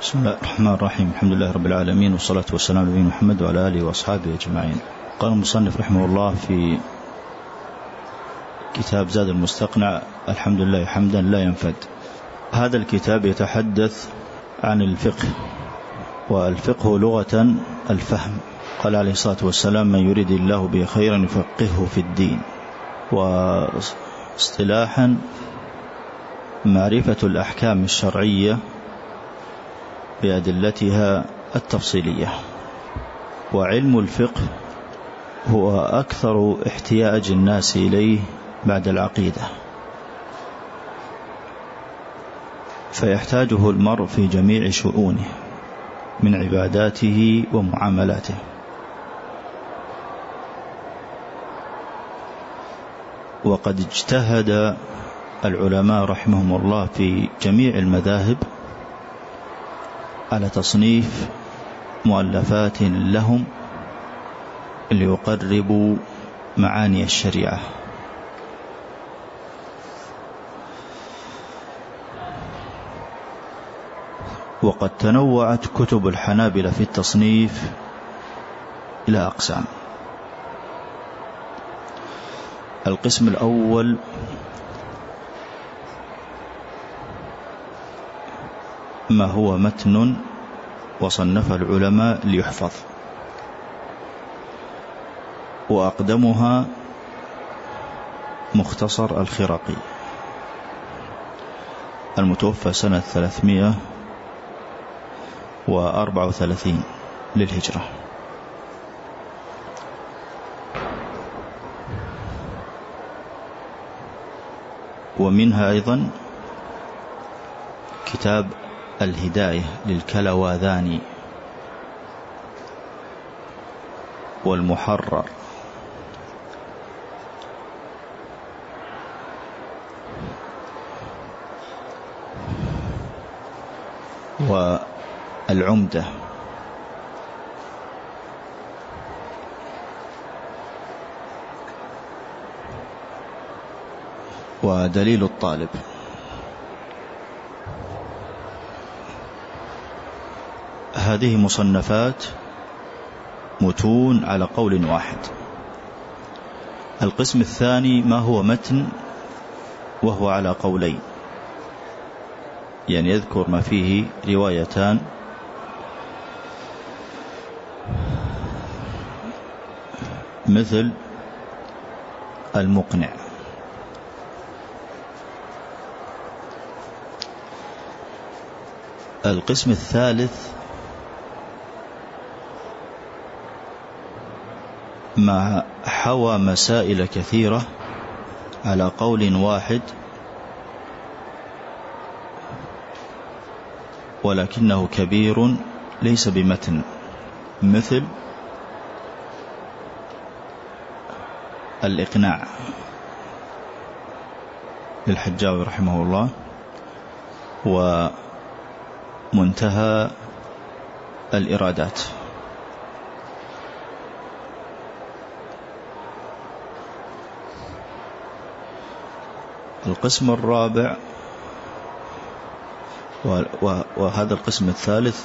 بسم الله الرحمن الرحيم الحمد لله رب العالمين والصلاة والسلام على نبينا محمد وعلى آله وأصحابه أجمعين قال المصنف رحمه الله في كتاب زاد المستقنع الحمد لله حمدا لا ينفد هذا الكتاب يتحدث عن الفقه والفقه لغة الفهم قال عليه الصلاة والسلام من يريد الله به خيرا يفقهه في الدين واصطلاحا معرفة الأحكام الشرعية بأدلتها التفصيلية. وعلم الفقه هو أكثر احتياج الناس إليه بعد العقيدة. فيحتاجه المرء في جميع شؤونه من عباداته ومعاملاته. وقد اجتهد العلماء رحمهم الله في جميع المذاهب على تصنيف مؤلفات لهم ليقربوا معاني الشريعة. وقد تنوعت كتب الحنابلة في التصنيف إلى أقسام. القسم الأول ما هو متن وصنف العلماء ليحفظ. وأقدمها مختصر الخرقي المتوفى سنة ثلاثمائة وأربعة وثلاثين للهجرة. ومنها أيضا كتاب الهداية للكلواذاني والمحرر. والعمدة. ودليل الطالب. هذه مصنفات متون على قول واحد. القسم الثاني ما هو متن وهو على قولين. يعني يذكر ما فيه روايتان. مثل المقنع. القسم الثالث ما حوى مسائل كثيرة على قول واحد ولكنه كبير ليس بمتن. مثل الإقناع. للحجاوي رحمه الله. ومنتهى الإرادات. القسم الرابع وهذا القسم الثالث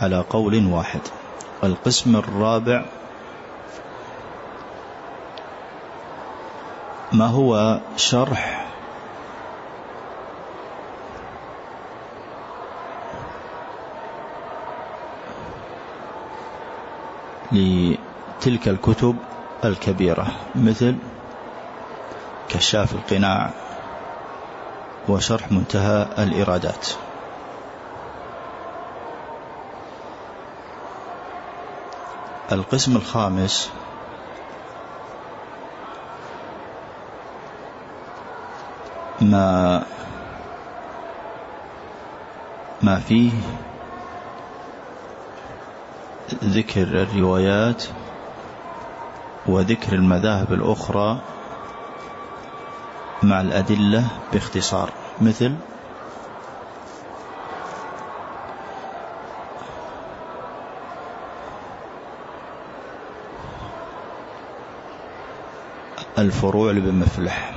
على قول واحد. القسم الرابع ما هو شرح لتلك الكتب الكبيرة؟ مثل كشاف القناع وشرح منتهى الإرادات. القسم الخامس ما ما فيه ذكر الروايات وذكر المذاهب الأخرى مع الأدلة باختصار. مثل الفروع لابن مفلح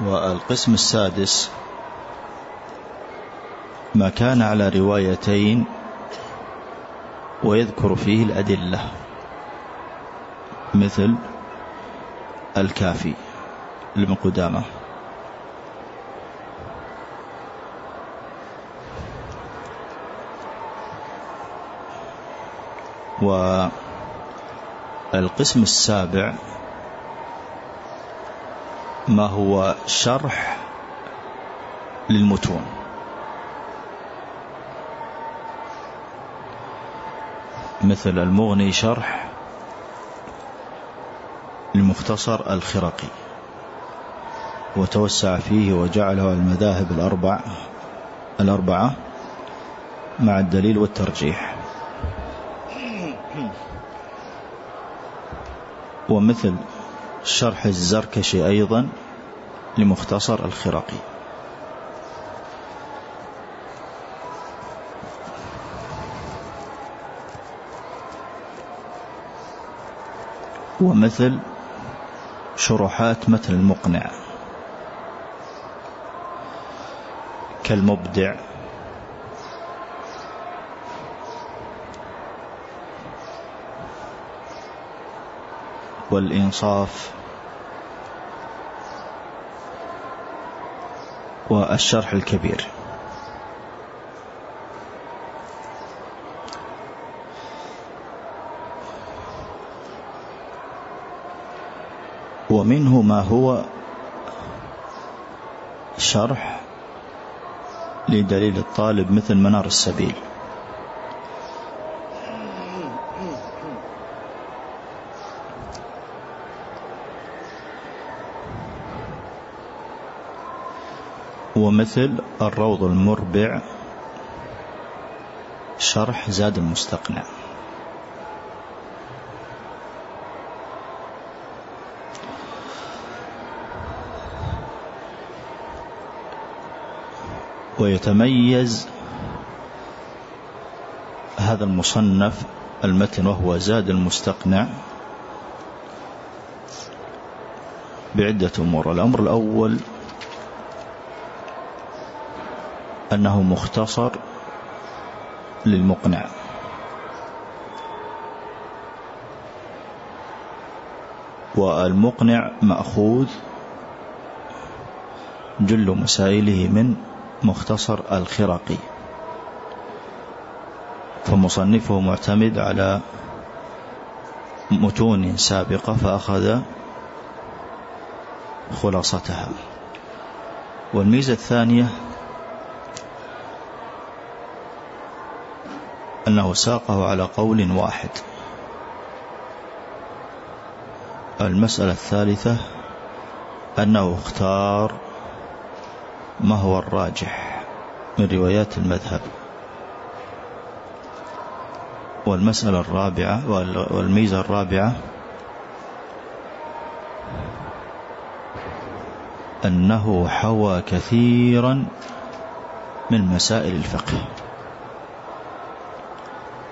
والقسم السادس ما كان على روايتين ويذكر فيه الأدلة. مثل الكافي لابن قدامة. والقسم السابع ما هو شرح للمتون. مثل المغني شرح المختصر الخرقي وتوسع فيه وجعله المذاهب الأربع الأربعة مع الدليل والترجيح. ومثل شرح الزركشي أيضا لمختصر الخرقي. ومثل شروحات متن المقنع كالمبدع والإنصاف والشرح الكبير. ومنه ما هو شرح لدليل الطالب مثل منار السبيل. ومثل الروض المربع شرح زاد المستقنع ويتميز هذا المصنف المتن وهو زاد المستقنع بعدة أمور. الأمر الأول أنه مختصر للمقنع. والمقنع مأخوذ جل مسائله من مختصر الخرقي فمصنفه معتمد على متون سابقة فأخذ خلاصتها. والميزة الثانية أنه ساقه على قول واحد. المسألة الثالثة أنه اختار ما هو الراجح من روايات المذهب؟ والمسألة الرابعة والميزة الرابعة أنه حوى كثيرا من مسائل الفقه.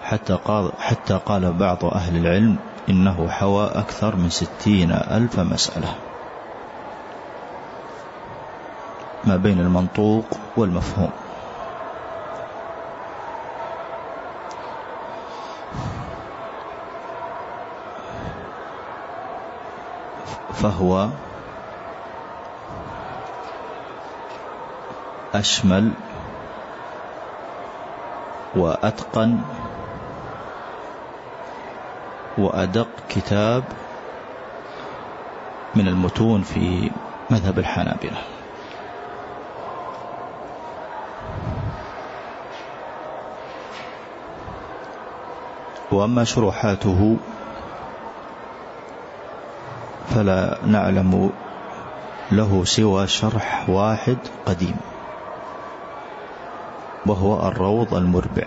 حتى قال, حتى قال بعض أهل العلم إنه حوى أكثر من ستين ألف مسألة. ما بين المنطوق والمفهوم. فهو أشمل وأتقن وأدق كتاب من المتون في مذهب الحنابلة. وأما شروحاته فلا نعلم له سوى شرح واحد قديم وهو الروض المربع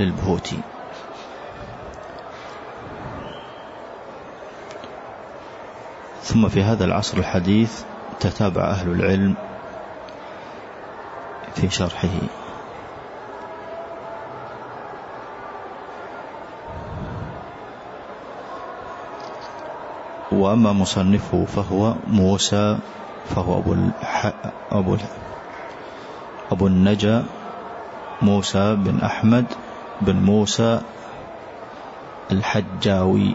للبهوتي ثم في هذا العصر الحديث تتابع أهل العلم في شرحه. وأما مصنفه فهو موسى فهو أبو, الح... أبو, أبو النجا موسى بن أحمد بن موسى الحجاوي.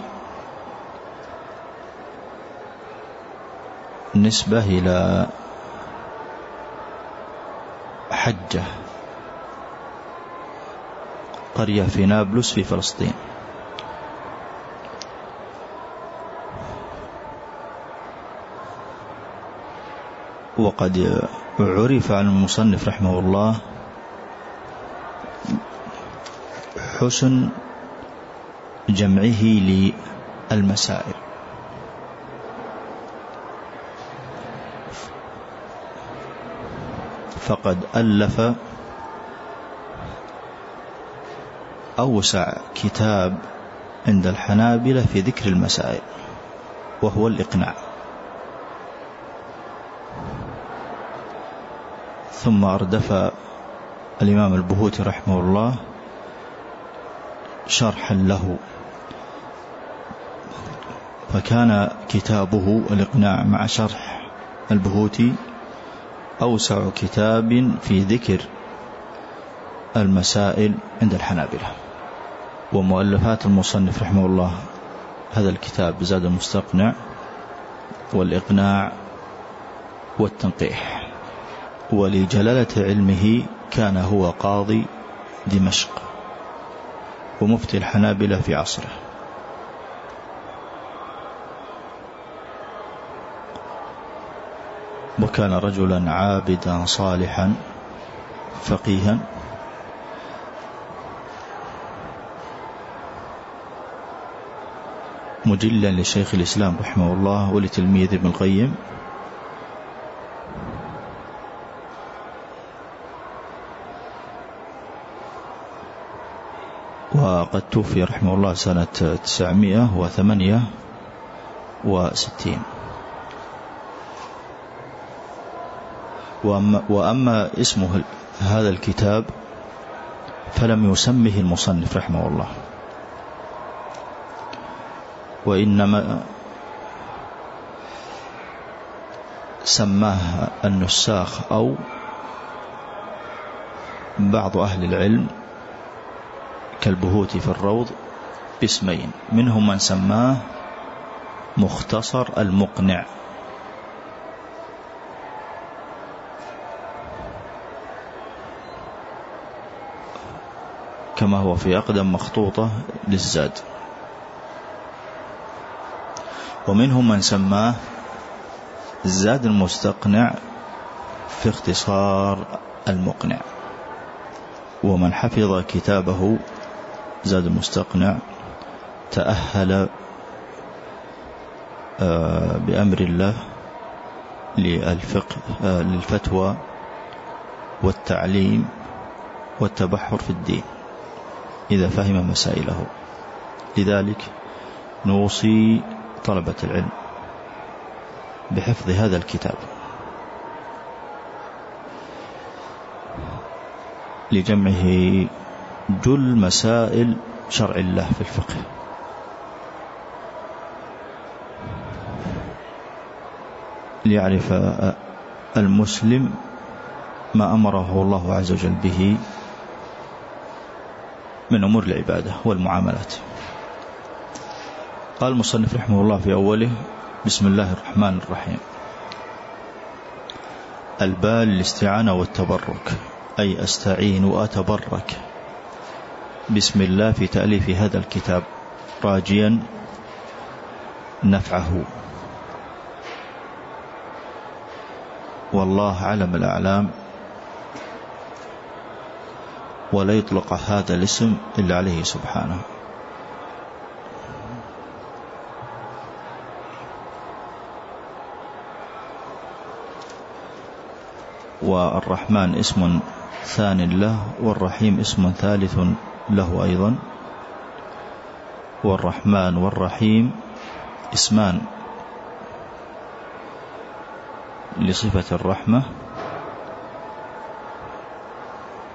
نسبة إلى حجة قرية في نابلس في فلسطين. وقد عرف عن المصنف رحمه الله حسن جمعه للمسائل. فقد ألف أوسع كتاب عند الحنابلة في ذكر المسائل وهو الإقناع. ثم أردف الإمام البهوتي رحمه الله شرحا له. فكان كتابه الإقناع مع شرح البهوتي أوسع كتاب في ذكر المسائل عند الحنابلة. ومؤلفات المصنف رحمه الله هذا الكتاب زاد المستقنع والإقناع والتنقيح. ولجلالة علمه كان هو قاضي دمشق ومفتي الحنابلة في عصره. وكان رجلا عابدا صالحا فقيها. مجلا لشيخ الإسلام رحمه الله ولتلميذ ابن القيم. وقد توفي رحمه الله سنة تسعمائة وثمانية وستين. وأما, وأما اسمه هذا الكتاب فلم يسمه المصنف رحمه الله. وإنما سماه النساخ أو بعض أهل العلم كالبهوت في الروض باسمين منهم من سماه مختصر المقنع. كما هو في أقدم مخطوطة للزاد. ومنهم من سماه الزاد المستقنع في اختصار المقنع. ومن حفظ كتابه زاد المستقنع تأهل آه، بأمر الله للفقه آه، للفتوى والتعليم والتبحر في الدين إذا فهم مسائله. لذلك نوصي طلبة العلم بحفظ هذا الكتاب لجمعه جل مسائل شرع الله في الفقه. ليعرف المسلم ما أمره الله عز وجل به من أمور العبادة والمعاملات. قال المصنف رحمه الله في أوله بسم الله الرحمن الرحيم. البال الاستعانة والتبرك أي أستعين وأتبرك. بسم الله في تأليف هذا الكتاب راجيا نفعه. والله علم الأعلام. ولا يطلق هذا الاسم إلا عليه سبحانه. والرحمن اسم ثان له والرحيم اسم ثالث له أيضا والرحمن والرحيم اسمان لصفة الرحمة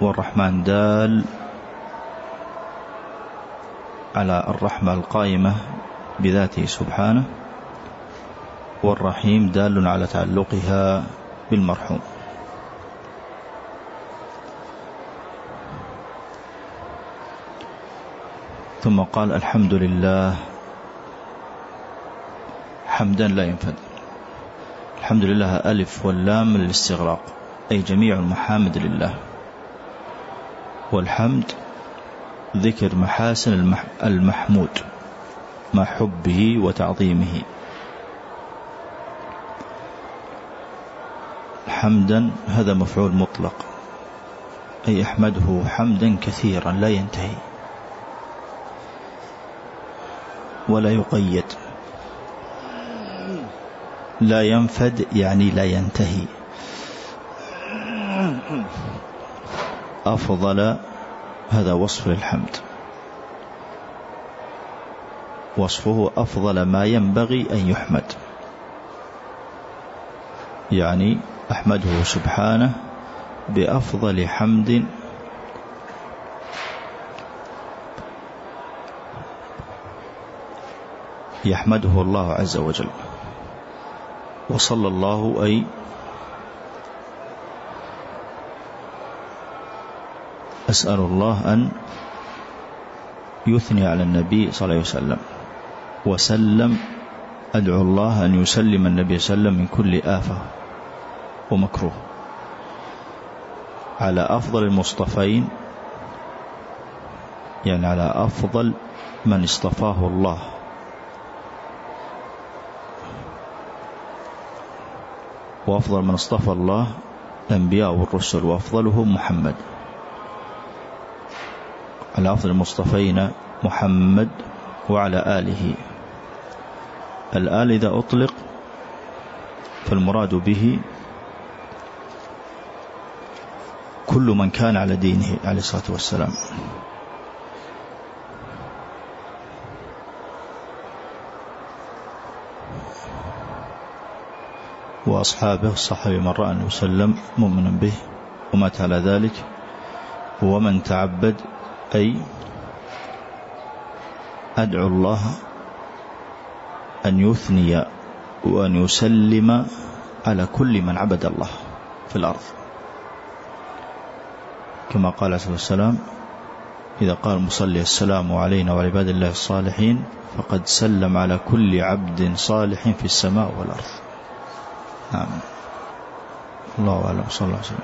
والرحمن دال على الرحمة القائمة بذاته سبحانه والرحيم دال على تعلقها بالمرحوم ثم قال الحمد لله. حمدا لا ينفد. الحمد لله ألف واللام للاستغراق. أي جميع المحامد لله. والحمد ذكر محاسن المحمود. مع حبه وتعظيمه. حمدا هذا مفعول مطلق. أي أحمده حمدا كثيرا لا ينتهي. ولا يقيد. لا ينفد يعني لا ينتهي. أفضل هذا وصف للحمد. وصفه أفضل ما ينبغي أن يحمد. يعني أحمده سبحانه بأفضل حمد يحمده الله عز وجل. وصلى الله أي أسأل الله أن يثني على النبي صلى الله عليه وسلم. وسلم أدعو الله أن يسلم النبي صلى الله عليه وسلم من كل آفة ومكروه. على أفضل المصطفين يعني على أفضل من اصطفاه الله. وأفضل من اصطفى الله الأنبياء والرسل وأفضلهم محمد. على أفضل المصطفين محمد وعلى آله. الآل إذا أطلق فالمراد به كل من كان على دينه عليه الصلاة والسلام. وأصحابه الصحابي من رأى أنه سلم مؤمنا به ومات على ذلك. ومن تعبد أي أدعو الله أن يثني وأن يسلم على كل من عبد الله في الأرض. كما قال عليه الصلاة والسلام إذا قال مصلي السلام علينا وعلى عباد الله الصالحين فقد سلم على كل عبد صالح في السماء والأرض. نعم الله أعلم صلى الله عليه وسلم